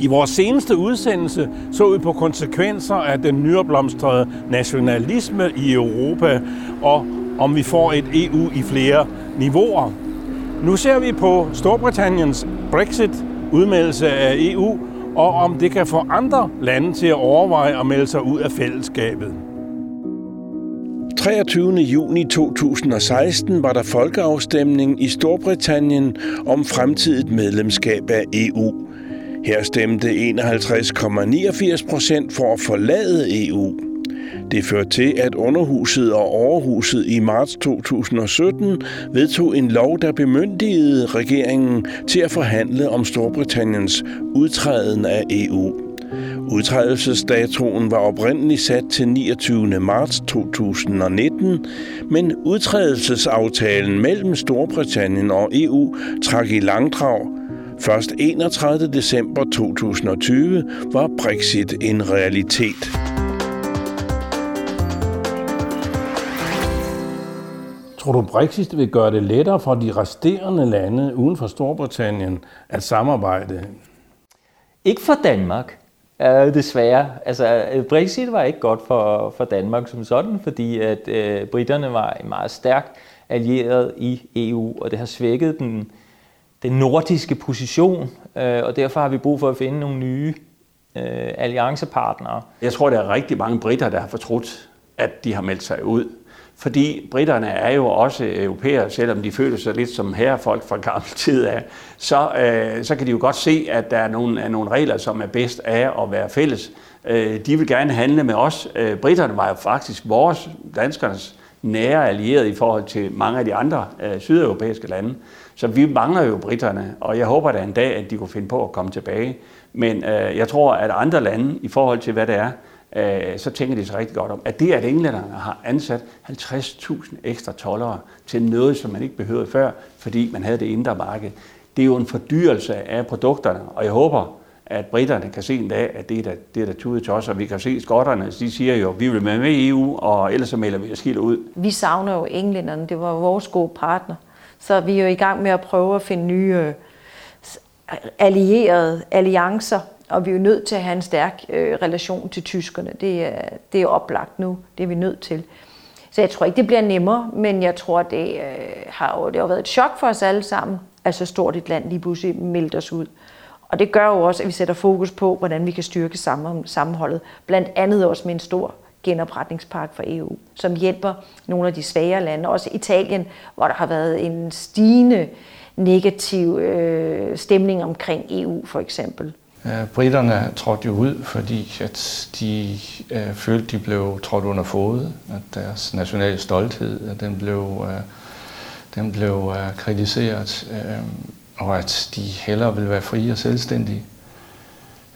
I vores seneste udsendelse så vi på konsekvenser af den nyopblomstrede nationalisme i Europa, og om vi får et EU i flere niveauer. Nu ser vi på Storbritanniens Brexit, udmeldelse af EU, og om det kan få andre lande til at overveje at melde sig ud af fællesskabet. 23. juni 2016 var der folkeafstemning i Storbritannien om fremtidigt medlemskab af EU. Her stemte 51,89 procent for at forlade EU. Det førte til, at underhuset og overhuset i marts 2017 vedtog en lov, der bemyndigede regeringen til at forhandle om Storbritanniens udtræden af EU. Udtrædelsesdatoen var oprindeligt sat til 29. marts 2019, men udtrædelsesaftalen mellem Storbritannien og EU trak i langdrag. Først 31. december 2020 var Brexit en realitet. Tror du, Brexit vil gøre det lettere for de resterende lande uden for Storbritannien at samarbejde? Ikke for Danmark, Ja, desværre. Altså, øh, Brexit var ikke godt for, for Danmark som sådan, fordi at øh, britterne var en meget stærk allieret i EU, og det har svækket den, den nordiske position, øh, og derfor har vi brug for at finde nogle nye øh, alliancepartnere. Jeg tror, der er rigtig mange britter, der har fortrudt, at de har meldt sig ud fordi britterne er jo også europæere, selvom de føler sig lidt som herrefolk fra gammel tid af, så, øh, så kan de jo godt se, at der er nogle, er nogle regler, som er bedst af at være fælles. Øh, de vil gerne handle med os. Øh, britterne var jo faktisk vores, danskernes, nære allierede i forhold til mange af de andre øh, sydeuropæiske lande. Så vi mangler jo britterne, og jeg håber da en dag, at de kunne finde på at komme tilbage. Men øh, jeg tror, at andre lande, i forhold til hvad det er, øh, så tænker de sig rigtig godt om, at det, at englænderne har ansat 50.000 ekstra tollere til noget, som man ikke behøvede før, fordi man havde det indre marked, det er jo en fordyrelse af produkterne, og jeg håber, at britterne kan se en dag, at det er der, det er da tudet til os, og vi kan se skotterne, de siger jo, at vi vil være med i EU, og ellers så melder vi os skilt ud. Vi savner jo englænderne, det var vores gode partner, så vi er jo i gang med at prøve at finde nye øh, allierede alliancer og vi er jo nødt til at have en stærk øh, relation til tyskerne. Det er, det er oplagt nu. Det er vi nødt til. Så jeg tror ikke, det bliver nemmere, men jeg tror, det, øh, har, jo, det har været et chok for os alle sammen, at så stort et land lige pludselig meldte os ud. Og det gør jo også, at vi sætter fokus på, hvordan vi kan styrke sammenholdet. Blandt andet også med en stor genopretningspakke for EU, som hjælper nogle af de svagere lande. Også Italien, hvor der har været en stigende negativ øh, stemning omkring EU for eksempel. Øh, britterne trådte jo ud, fordi at de øh, følte, de blev trådt under fod, at deres nationale stolthed at den blev, øh, den blev øh, kritiseret, øh, og at de hellere ville være frie og selvstændige.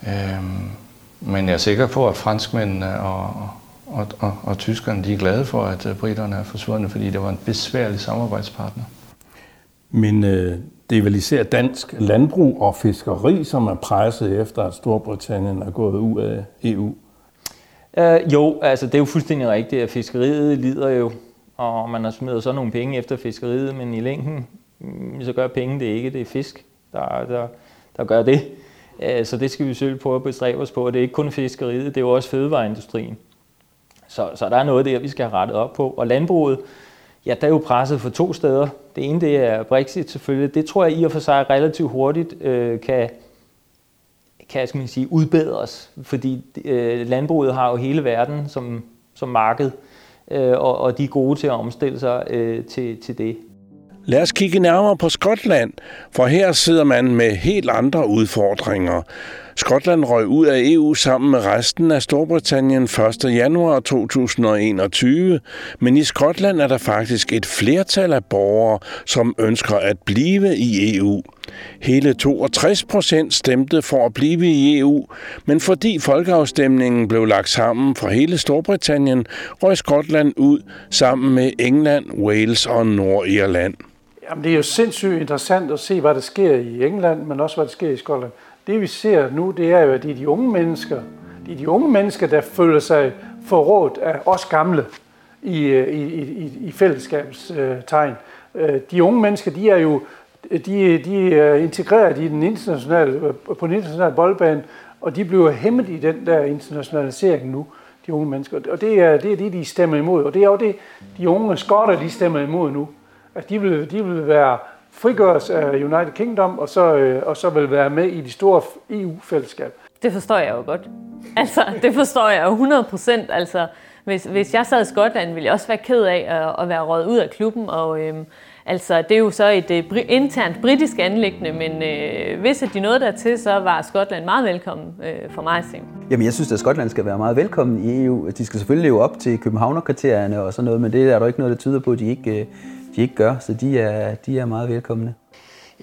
Øh, men jeg er sikker på, at franskmændene og, og, og, og tyskerne de er glade for, at øh, britterne er forsvundet, fordi det var en besværlig samarbejdspartner. Men øh, det er vel især dansk landbrug og fiskeri, som er presset efter, at Storbritannien er gået ud af EU. Uh, øh, jo, altså det er jo fuldstændig rigtigt, at fiskeriet lider jo, og man har smidt så nogle penge efter fiskeriet, men i længden, mm, så gør penge det ikke, det er fisk, der, der, der gør det. Uh, så det skal vi selvfølgelig prøve at bestræbe os på, og det er ikke kun fiskeriet, det er jo også fødevareindustrien. Så, så der er noget der, vi skal have rettet op på. Og landbruget, Ja, der er jo presset for to steder. Det ene det er Brexit selvfølgelig. Det tror jeg i og for sig relativt hurtigt øh, kan, kan skal man sige, udbedres, fordi øh, landbruget har jo hele verden som, som marked, øh, og, og de er gode til at omstille sig øh, til, til det. Lad os kigge nærmere på Skotland, for her sidder man med helt andre udfordringer. Skotland røg ud af EU sammen med resten af Storbritannien 1. januar 2021, men i Skotland er der faktisk et flertal af borgere, som ønsker at blive i EU. Hele 62 procent stemte for at blive i EU, men fordi folkeafstemningen blev lagt sammen for hele Storbritannien, røg Skotland ud sammen med England, Wales og Nordirland. Jamen, det er jo sindssygt interessant at se, hvad der sker i England, men også hvad der sker i Skotland. Det vi ser nu, det er jo, at det er de unge mennesker, det er de unge mennesker, der føler sig forrådt af os gamle. i, øh, i, i, i fællesskabets øh, tegn. Øh, de unge mennesker, de er jo de, de er integreret i den internationale, på den internationale boldbane, og de bliver hæmmet i den der internationalisering nu, de unge mennesker. Og det er det, er det de stemmer imod. Og det er jo det, de unge skotter, de stemmer imod nu. At de vil, de vil være frigøres af United Kingdom, og så, øh, og så vil være med i de store EU-fællesskab. Det forstår jeg jo godt. Altså, det forstår jeg jo 100 procent. Altså, hvis, hvis jeg sad i Skotland, ville jeg også være ked af at, at være røget ud af klubben, og øhm, Altså, det er jo så et uh, internt britisk anlæggende, men uh, hvis de nåede dertil, så var Skotland meget velkommen uh, for mig at se. Jamen, jeg synes, at Skotland skal være meget velkommen i EU. De skal selvfølgelig leve op til Københavnerkriterierne og sådan noget, men det er der ikke noget, der tyder på, at de ikke, de ikke gør, så de er, de er meget velkomne.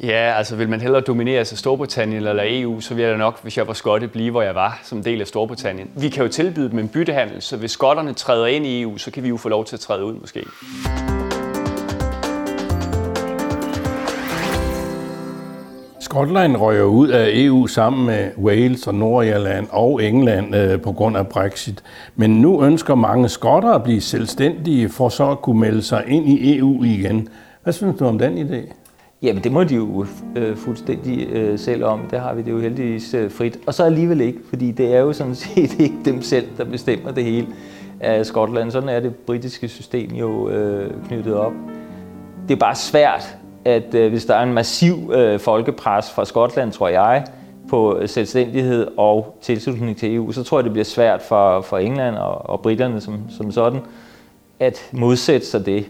Ja, altså vil man hellere dominere sig Storbritannien eller EU, så ville jeg nok, hvis jeg var skotte, blive, hvor jeg var, som del af Storbritannien. Vi kan jo tilbyde dem en byttehandel, så hvis skotterne træder ind i EU, så kan vi jo få lov til at træde ud måske. Skotland røger ud af EU sammen med Wales og Nordirland og England øh, på grund af Brexit. Men nu ønsker mange skotter at blive selvstændige for så at kunne melde sig ind i EU igen. Hvad synes du om den idé? Jamen det må de jo øh, fuldstændig øh, selv om. Det har vi det jo heldigvis øh, frit. Og så alligevel ikke, fordi det er jo sådan set ikke dem selv, der bestemmer det hele af Skotland. Sådan er det britiske system jo øh, knyttet op. Det er bare svært at øh, hvis der er en massiv øh, folkepres fra Skotland, tror jeg, på øh, selvstændighed og tilslutning til EU, så tror jeg, det bliver svært for, for England og, og britterne som, som sådan at modsætte sig det.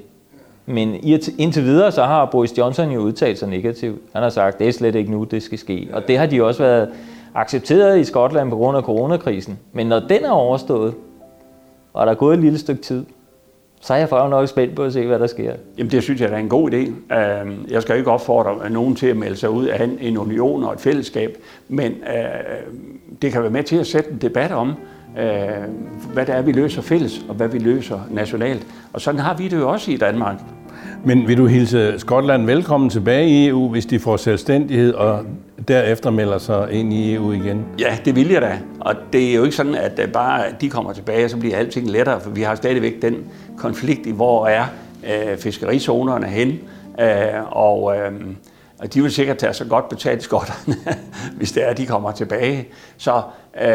Men indtil videre, så har Boris Johnson jo udtalt sig negativt. Han har sagt, det er slet ikke nu, det skal ske. Og det har de også været accepteret i Skotland på grund af coronakrisen. Men når den er overstået, og der er gået et lille stykke tid, så er jeg faktisk nok spændt på at se, hvad der sker. Jamen det synes jeg er en god idé. Øhm, jeg skal ikke opfordre nogen til at melde sig ud af en union og et fællesskab, men øh, det kan være med til at sætte en debat om, øh, hvad det er, vi løser fælles, og hvad vi løser nationalt. Og sådan har vi det jo også i Danmark. Men vil du hilse Skotland velkommen tilbage i EU, hvis de får selvstændighed og derefter melder sig ind i EU igen? Ja, det vil jeg da. Og det er jo ikke sådan, at øh, bare de kommer tilbage, så bliver alting lettere, for vi har stadigvæk den konflikt i, hvor er øh, fiskerizonerne hen, øh, og, øh, og de vil sikkert tage sig godt betalt skotterne, hvis det er, at de kommer tilbage. Så Øh,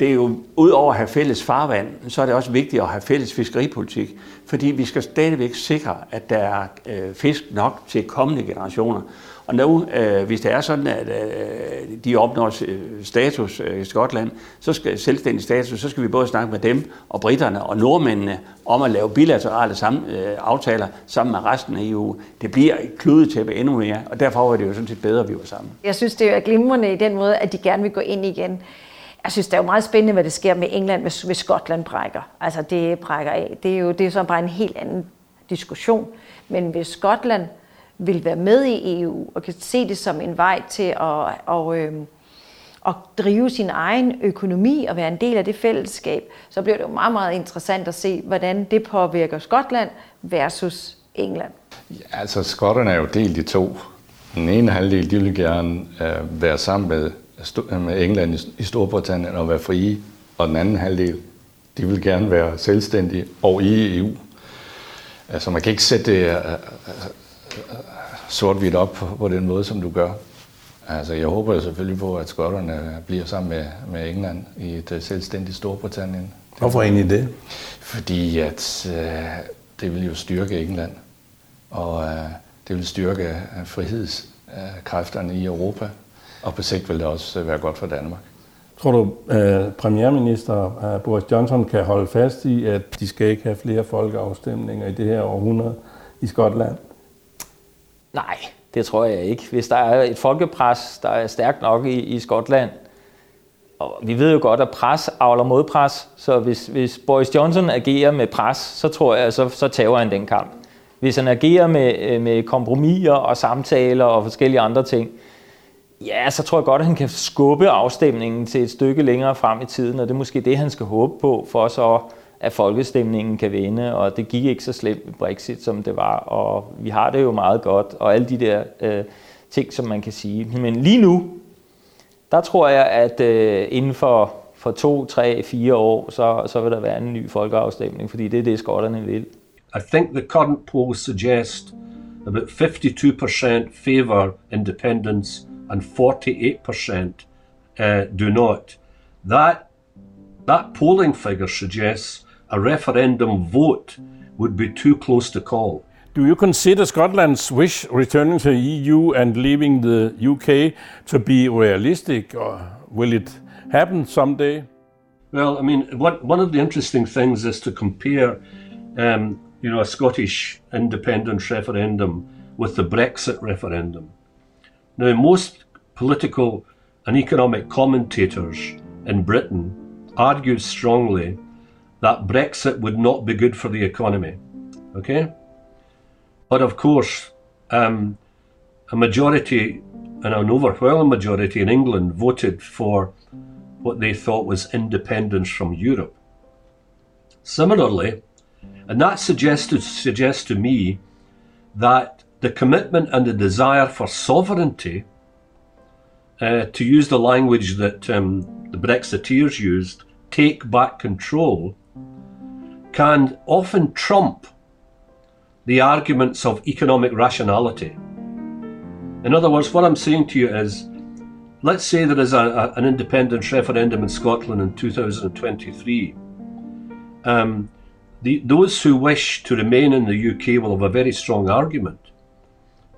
det er jo, ud over at have fælles farvand, så er det også vigtigt at have fælles fiskeripolitik, fordi vi skal stadigvæk sikre, at der er øh, fisk nok til kommende generationer. Og nu, øh, hvis det er sådan, at øh, de opnår øh, status øh, i Skotland, så skal selvstændig status, så skal vi både snakke med dem og britterne og nordmændene om at lave bilaterale sammen, øh, aftaler sammen med resten af EU. Det bliver et kludetæppe endnu mere, og derfor er det jo sådan set bedre, at vi var sammen. Jeg synes, det er glimrende i den måde, at de gerne vil gå ind igen. Jeg synes, det er jo meget spændende, hvad det sker med England, hvis, hvis Skotland brækker. Altså, det brækker af. Det er jo det er så bare en helt anden diskussion. Men hvis Skotland vil være med i EU og kan se det som en vej til at, og, øh, at drive sin egen økonomi og være en del af det fællesskab, så bliver det jo meget, meget interessant at se, hvordan det påvirker Skotland versus England. Ja, altså, skotterne er jo delt i to. Den ene halvdel, de vil gerne øh, være sammen med, med England i, Storbritannien og være frie, og den anden halvdel, de vil gerne være selvstændige og i EU. Altså, man kan ikke sætte det, øh, sort-hvidt op på den måde, som du gør. Altså, jeg håber jo selvfølgelig på, at skotterne bliver sammen med, med England i et selvstændigt Storbritannien. Hvorfor egentlig det? Fordi at uh, det vil jo styrke England, og uh, det vil styrke frihedskræfterne i Europa, og på sigt vil det også være godt for Danmark. Tror du, at premierminister Boris Johnson kan holde fast i, at de skal ikke have flere folkeafstemninger i det her århundrede i Skotland? Nej, det tror jeg ikke. Hvis der er et folkepres, der er stærkt nok i, i Skotland, og vi ved jo godt, at pres avler modpres, så hvis, hvis Boris Johnson agerer med pres, så tror jeg, så, så tager han den kamp. Hvis han agerer med, med kompromiser og samtaler og forskellige andre ting, ja, så tror jeg godt, at han kan skubbe afstemningen til et stykke længere frem i tiden, og det er måske det, han skal håbe på, for så at folkestemningen kan vinde, og det gik ikke så slemt med Brexit, som det var, og vi har det jo meget godt, og alle de der øh, ting, som man kan sige. Men lige nu, der tror jeg, at øh, inden for for to, tre, fire år, så, så vil der være en ny folkeafstemning, fordi det er det, skotterne vil. I think the current polls suggest about 52% favour independence and 48% uh, do not. That, that polling figure suggests a referendum vote would be too close to call. Do you consider Scotland's wish returning to the EU and leaving the UK to be realistic, or will it happen someday? Well, I mean, one, one of the interesting things is to compare, um, you know, a Scottish independence referendum with the Brexit referendum. Now, most political and economic commentators in Britain argued strongly that Brexit would not be good for the economy. Okay? But of course, um, a majority, and an overwhelming majority in England, voted for what they thought was independence from Europe. Similarly, and that suggested, suggests to me that the commitment and the desire for sovereignty, uh, to use the language that um, the Brexiteers used, take back control, can often trump the arguments of economic rationality. In other words, what I'm saying to you is let's say there is a, a, an independence referendum in Scotland in 2023. Um, the, those who wish to remain in the UK will have a very strong argument.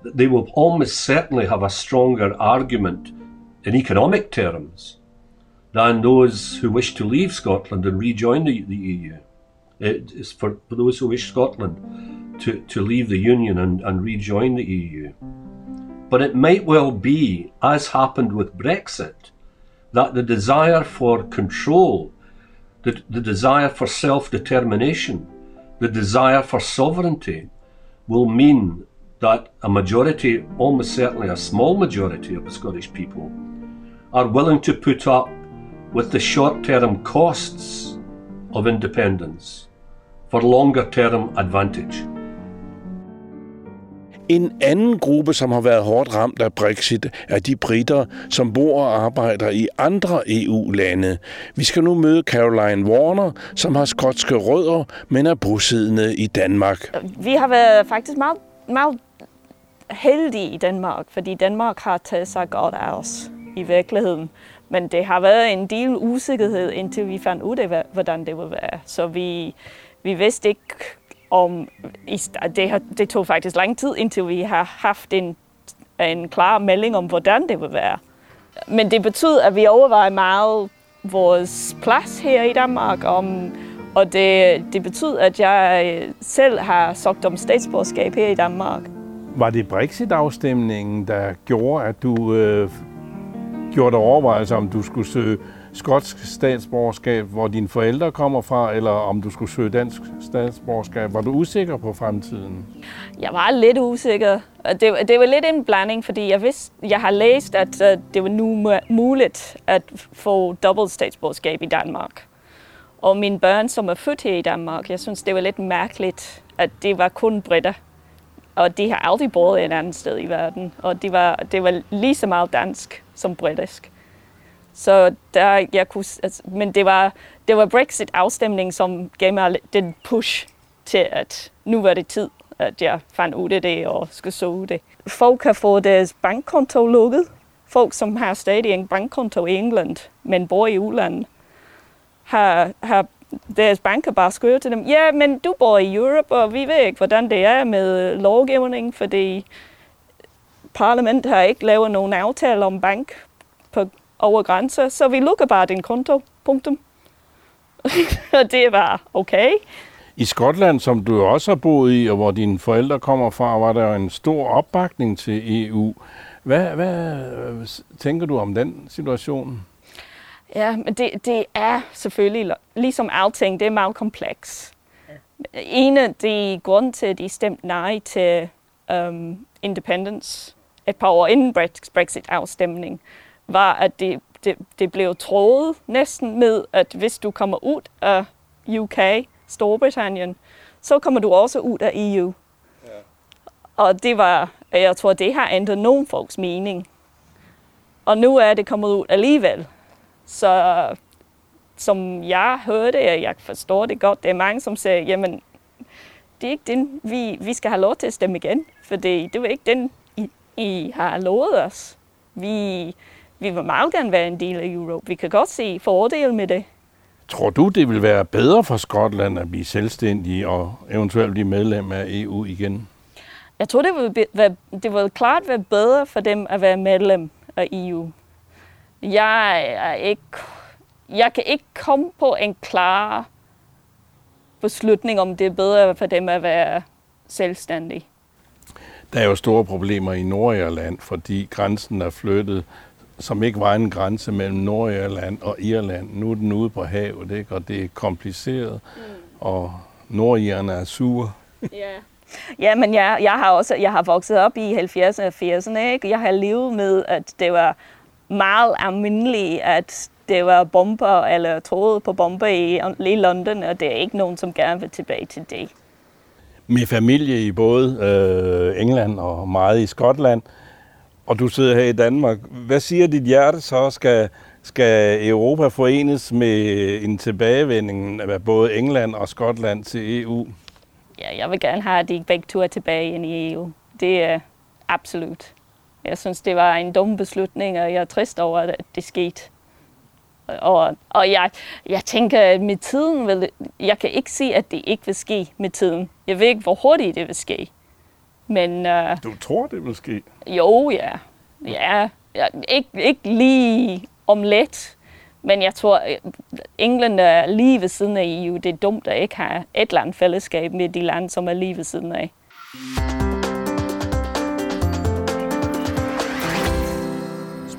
They will almost certainly have a stronger argument in economic terms than those who wish to leave Scotland and rejoin the, the EU. It is for, for those who wish Scotland to, to leave the Union and, and rejoin the EU. But it might well be, as happened with Brexit, that the desire for control, the, the desire for self determination, the desire for sovereignty will mean that a majority, almost certainly a small majority of the Scottish people, are willing to put up with the short term costs of independence for longer term advantage. En anden gruppe, som har været hårdt ramt af Brexit, er de britter, som bor og arbejder i andre EU-lande. Vi skal nu møde Caroline Warner, som har skotske rødder, men er bosiddende i Danmark. Vi har været faktisk meget, meget heldige i Danmark, fordi Danmark har taget sig godt af os i virkeligheden. Men det har været en del usikkerhed, indtil vi fandt ud af, hvordan det ville være. Så vi, vi vidste ikke, om det, har, det tog faktisk lang tid, indtil vi har haft en, en klar melding om, hvordan det vil være. Men det betyder, at vi overvejer meget vores plads her i Danmark, om, og det, det betyder, at jeg selv har søgt om statsborgerskab her i Danmark. Var det Brexit-afstemningen, der gjorde, at du øh, gjorde dig overvejelser, om du skulle søge skotsk statsborgerskab, hvor dine forældre kommer fra, eller om du skulle søge dansk statsborgerskab? Var du usikker på fremtiden? Jeg var lidt usikker. Det, det var lidt en blanding, fordi jeg, vidste, jeg har læst, at øh, det var nu muligt at få dobbelt statsborgerskab i Danmark. Og mine børn, som er født her i Danmark, jeg synes, det var lidt mærkeligt, at det var kun britter. Og de har aldrig boet et andet sted i verden. Og det var, det var lige så meget dansk som britisk. Så der, jeg kunne, altså, men det var, det var Brexit-afstemningen, som gav mig den push til, at nu var det tid, at jeg fandt ud af det og skulle så det. Folk har fået deres bankkonto lukket. Folk, som har stadig en bankkonto i England, men bor i udlandet, har, har deres banker bare skriver til dem, ja, men du bor i Europe, og vi ved ikke, hvordan det er med lovgivning, fordi parlamentet har ikke lavet nogen aftale om bank på over grænser, så vi lukker bare din konto. Punktum. og det var okay. I Skotland, som du også har boet i, og hvor dine forældre kommer fra, var der en stor opbakning til EU. Hvad, hvad øh, tænker du om den situation? Ja, men det, det er selvfølgelig, ligesom alting, det er meget kompleks. En af de grunde til, at de stemte nej til um, independence et par år inden Brexit-afstemning, var, at det, det, det blev troet næsten med, at hvis du kommer ud af UK, Storbritannien, så kommer du også ud af EU. Ja. Og det var, jeg tror, det har ændret nogen folks mening. Og nu er det kommet ud alligevel. Så som jeg hørte, og jeg forstår det godt, det er mange, som siger, jamen, det er ikke den, vi, vi skal have lov til at stemme igen, for det, det var ikke den, I, I har lovet os. Vi, vi vil meget gerne være en del af Europa. Vi kan godt se fordele med det. Tror du, det vil være bedre for Skotland at blive selvstændig og eventuelt blive medlem af EU igen? Jeg tror, det vil, være, det vil klart være bedre for dem at være medlem af EU. Jeg, er ikke, jeg kan ikke komme på en klar beslutning, om det er bedre for dem at være selvstændige. Der er jo store problemer i Nordirland, fordi grænsen er flyttet, som ikke var en grænse mellem Nordirland og Irland. Nu er den ude på havet, ikke? og det er kompliceret, mm. og nordirerne er sure. Ja. Ja, men jeg, jeg har også jeg har vokset op i 70'erne og 80'erne. Ikke? Jeg har levet med, at det var meget almindeligt, at det var bomber eller troede på bomber i, i London, og det er ikke nogen, som gerne vil tilbage til det. Med familie i både øh, England og meget i Skotland, og du sidder her i Danmark. Hvad siger dit hjerte så? Skal, skal Europa forenes med en tilbagevending af både England og Skotland til EU? Ja, jeg vil gerne have, at de begge to er tilbage ind i EU. Det er absolut. Jeg synes, det var en dum beslutning, og jeg er trist over, at det skete. Og, og jeg, jeg tænker, at med tiden vil, jeg kan ikke se, at det ikke vil ske med tiden. Jeg ved ikke, hvor hurtigt det vil ske. Men, uh, du tror, det vil ske? Jo, ja. Ja, ja ikke, ikke lige om let, men jeg tror, England er lige ved siden af EU. Det er dumt at ikke have et land fællesskab med de lande, som er lige ved siden af.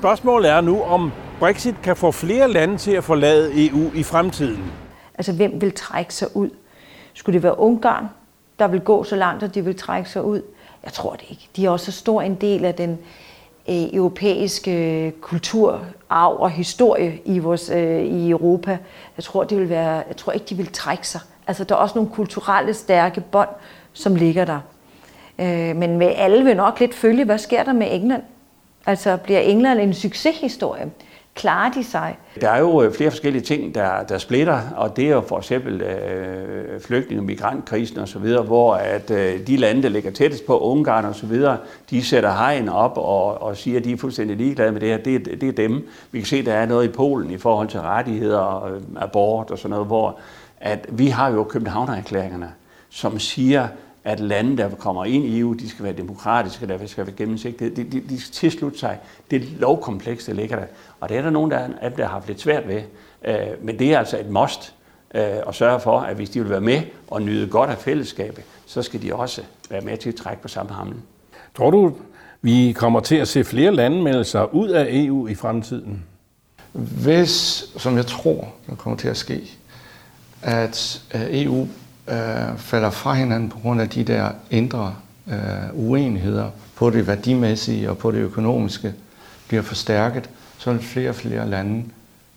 Spørgsmålet er nu, om Brexit kan få flere lande til at forlade EU i fremtiden. Altså, hvem vil trække sig ud? Skulle det være Ungarn, der vil gå så langt, at de vil trække sig ud? Jeg tror det ikke. De er også så stor en del af den øh, europæiske øh, kulturarv og historie i, vores, øh, i Europa. Jeg tror, det vil være, jeg tror ikke, de vil trække sig. Altså, der er også nogle kulturelle stærke bånd, som ligger der. Øh, men med alle vil nok lidt følge, hvad sker der med England? Altså, bliver England en succeshistorie? klarer de sig? Der er jo øh, flere forskellige ting, der, der splitter, og det er jo for eksempel øh, flygtninge- og migrantkrisen osv., hvor at øh, de lande, der ligger tættest på, Ungarn osv., de sætter hegn op og, og siger, at de er fuldstændig ligeglade med det her. Det, det er dem. Vi kan se, at der er noget i Polen i forhold til rettigheder, øh, abort og sådan noget, hvor at vi har jo Københavnererklæringerne, som siger, at lande, der kommer ind i EU, de skal være demokratiske, der skal være gennemsigtige. De, de, de skal tilslutte sig det lovkompleks, der ligger der. Og det er der nogen, der, er, der har haft lidt svært ved. Øh, men det er altså et must øh, at sørge for, at hvis de vil være med og nyde godt af fællesskabet, så skal de også være med til at trække på samme hamlen. Tror du, vi kommer til at se flere lande melde sig ud af EU i fremtiden? Hvis, som jeg tror, der kommer til at ske, at EU øh, falder fra hinanden på grund af de der indre øh, uenigheder på det værdimæssige og på det økonomiske bliver forstærket, så vil flere og flere lande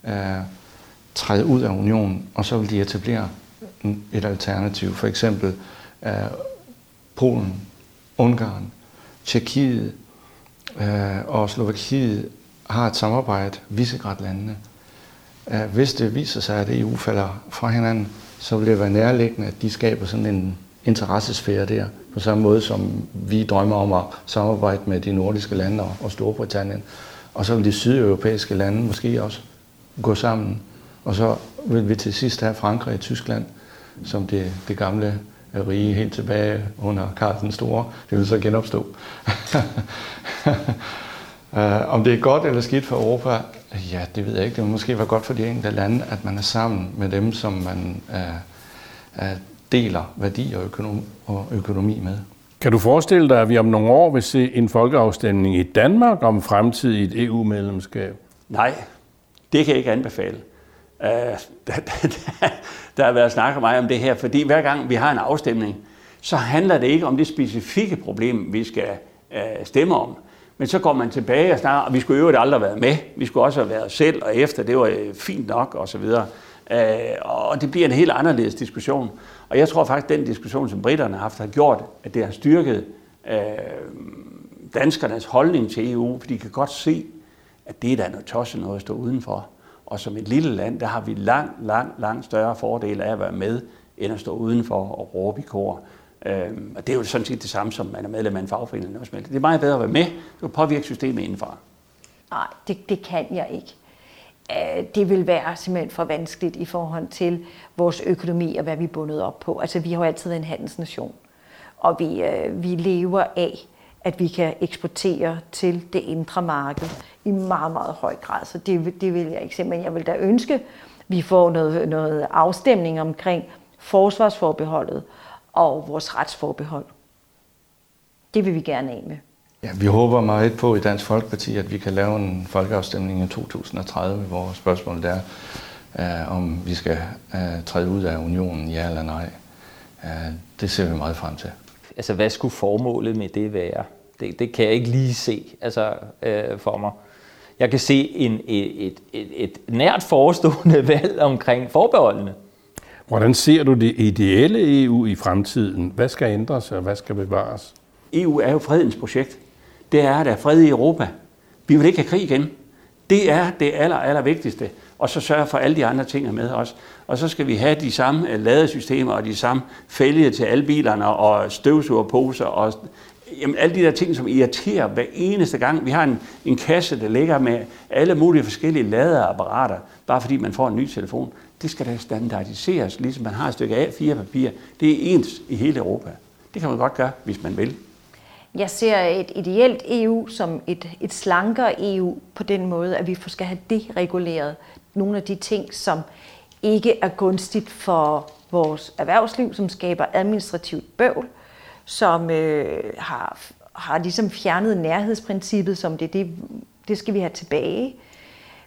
øh, træde ud af unionen, og så vil de etablere et alternativ. For eksempel øh, Polen, Ungarn, Tjekkiet øh, og Slovakiet har et samarbejde, Visegrad-landene. Øh, hvis det viser sig, at EU falder fra hinanden, så vil det være nærliggende, at de skaber sådan en interessesfære der, på samme måde som vi drømmer om at samarbejde med de nordiske lande og Storbritannien. Og så vil de sydeuropæiske lande måske også gå sammen. Og så vil vi til sidst have Frankrig og Tyskland som det, det gamle rige helt tilbage under Karl den Store. Det vil så genopstå. Øh, om det er godt eller skidt for Europa, ja, det ved jeg ikke. Det vil måske være godt for de enkelte lande, at man er sammen med dem, som man uh, uh, deler værdi og økonomi, og økonomi med. Kan du forestille dig, at vi om nogle år vil se en folkeafstemning i Danmark om fremtidigt EU-medlemskab? Nej, det kan jeg ikke anbefale. Uh, der, der, der har været snakket meget om det her, fordi hver gang vi har en afstemning, så handler det ikke om det specifikke problem, vi skal uh, stemme om. Men så går man tilbage og snakker, og vi skulle jo aldrig have været med. Vi skulle også have været selv og efter, det var øh, fint nok og så videre. Øh, og det bliver en helt anderledes diskussion. Og jeg tror faktisk, at den diskussion, som britterne har haft, har gjort, at det har styrket øh, danskernes holdning til EU, for de kan godt se, at det er da noget tosset noget at stå udenfor. Og som et lille land, der har vi langt, langt, langt større fordel af at være med, end at stå udenfor og råbe i kor. Øhm, og det er jo sådan set det samme, som man er medlem af en fagforening. Eller noget Det er meget bedre at være med. Du kan påvirke systemet indenfra. Nej, det, det kan jeg ikke. Øh, det vil være simpelthen for vanskeligt i forhold til vores økonomi og hvad vi er bundet op på. Altså, vi har jo altid været en handelsnation, og vi, øh, vi lever af, at vi kan eksportere til det indre marked i meget, meget høj grad. Så det, det vil jeg ikke se, men jeg vil da ønske, at vi får noget, noget afstemning omkring forsvarsforbeholdet og vores retsforbehold. Det vil vi gerne af med. Ja, vi håber meget på i Dansk Folkeparti, at vi kan lave en folkeafstemning i 2030, hvor spørgsmålet er, uh, om vi skal uh, træde ud af unionen, ja eller nej. Uh, det ser vi meget frem til. Altså, hvad skulle formålet med det være? Det, det kan jeg ikke lige se altså, uh, for mig. Jeg kan se en, et, et, et, et nært forestående valg omkring forbeholdene. Hvordan ser du det ideelle EU i fremtiden? Hvad skal ændres, og hvad skal bevares? EU er jo fredens projekt. Det er, at der er fred i Europa. Vi vil ikke have krig igen. Det er det aller, aller vigtigste. Og så sørge for alle de andre ting med os. Og så skal vi have de samme øh, ladesystemer og de samme fælge til alle bilerne og støvsugerposer og jamen, alle de der ting, som irriterer hver eneste gang. Vi har en, en kasse, der ligger med alle mulige forskellige ladeapparater, bare fordi man får en ny telefon. Det skal da standardiseres, ligesom man har et stykke A4-papir. Det er ens i hele Europa. Det kan man godt gøre, hvis man vil. Jeg ser et ideelt EU som et, et slankere EU på den måde, at vi skal have dereguleret nogle af de ting, som ikke er gunstigt for vores erhvervsliv, som skaber administrativt bøvl, som øh, har, har ligesom fjernet nærhedsprincippet, som det, det, det skal vi have tilbage.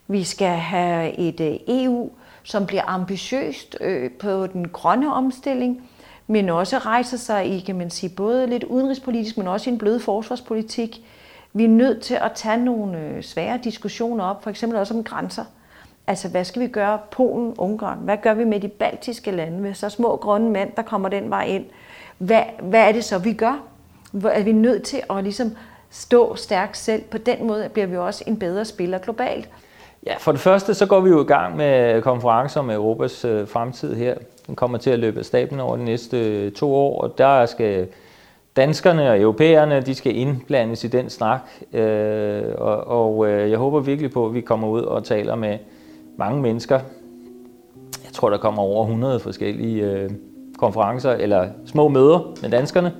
Vi skal have et øh, EU, som bliver ambitiøst øh, på den grønne omstilling, men også rejser sig i, kan man sige, både lidt udenrigspolitisk, men også i en blød forsvarspolitik. Vi er nødt til at tage nogle øh, svære diskussioner op, for eksempel også om grænser. Altså, hvad skal vi gøre? Polen, Ungarn. Hvad gør vi med de baltiske lande? Med så små grønne mænd, der kommer den vej ind. Hvad, hvad er det så, vi gør? Hvor er vi nødt til at ligesom stå stærkt selv? På den måde bliver vi også en bedre spiller globalt. Ja, for det første så går vi jo i gang med konferencer om Europas øh, fremtid her. Den kommer til at løbe af staben over de næste øh, to år, og der skal danskerne og europæerne, de skal indblandes i den snak. Øh, og og øh, jeg håber virkelig på, at vi kommer ud og taler med mange mennesker. Jeg tror, der kommer over 100 forskellige øh, konferencer eller små møder med danskerne,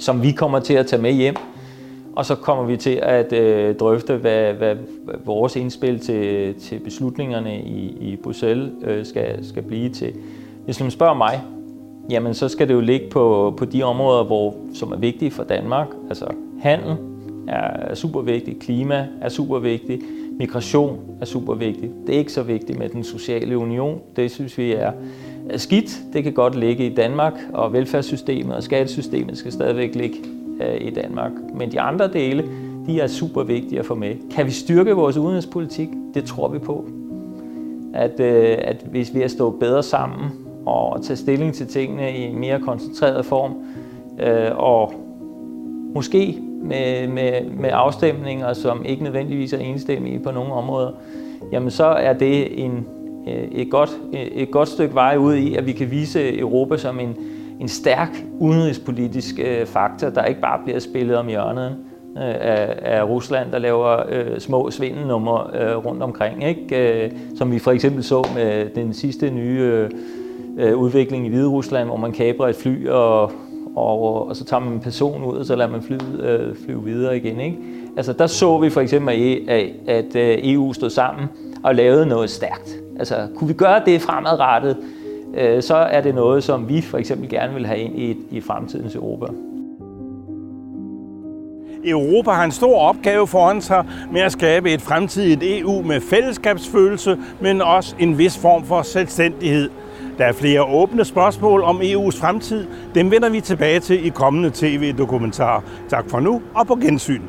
som vi kommer til at tage med hjem og så kommer vi til at øh, drøfte, hvad, hvad vores indspil til, til beslutningerne i, i Bruxelles øh, skal, skal blive til. Hvis man spørger mig, jamen så skal det jo ligge på, på de områder, hvor, som er vigtige for Danmark. Altså handel er super vigtigt, klima er super vigtigt, migration er super vigtigt. Det er ikke så vigtigt med den sociale union. Det synes vi er skidt. Det kan godt ligge i Danmark, og velfærdssystemet og skattesystemet skal stadigvæk ligge Øh, i Danmark. Men de andre dele, de er super vigtige at få med. Kan vi styrke vores udenrigspolitik? Det tror vi på. At, øh, at hvis vi er stået bedre sammen og tage stilling til tingene i mere koncentreret form, øh, og måske med, med, med afstemninger, som ikke nødvendigvis er enstemmige på nogle områder, jamen så er det en, et, godt, et godt stykke vej ud i, at vi kan vise Europa som en, en stærk udenrigspolitisk øh, faktor, der ikke bare bliver spillet om hjørnet øh, af, af Rusland, der laver øh, små svindelnumre øh, rundt omkring, ikke? Øh, som vi for eksempel så med den sidste nye øh, øh udvikling i Hvide Rusland, hvor man kabrer et fly, og, og, og så tager man en person ud, og så lader man flyet øh, flyve videre igen. Ikke? Altså, der så vi for eksempel, at, at øh, EU stod sammen og lavede noget stærkt. Altså, kunne vi gøre det fremadrettet, øh, Øh, så er det noget, som vi for eksempel gerne vil have ind i, i fremtidens Europa. Europa har en stor opgave foran sig med at skabe et fremtidigt EU med fællesskabsfølelse, men også en vis form for selvstændighed. Der er flere åbne spørgsmål om EU's fremtid. Dem vender vi tilbage til i kommende tv-dokumentarer. Tak for nu og på gensyn.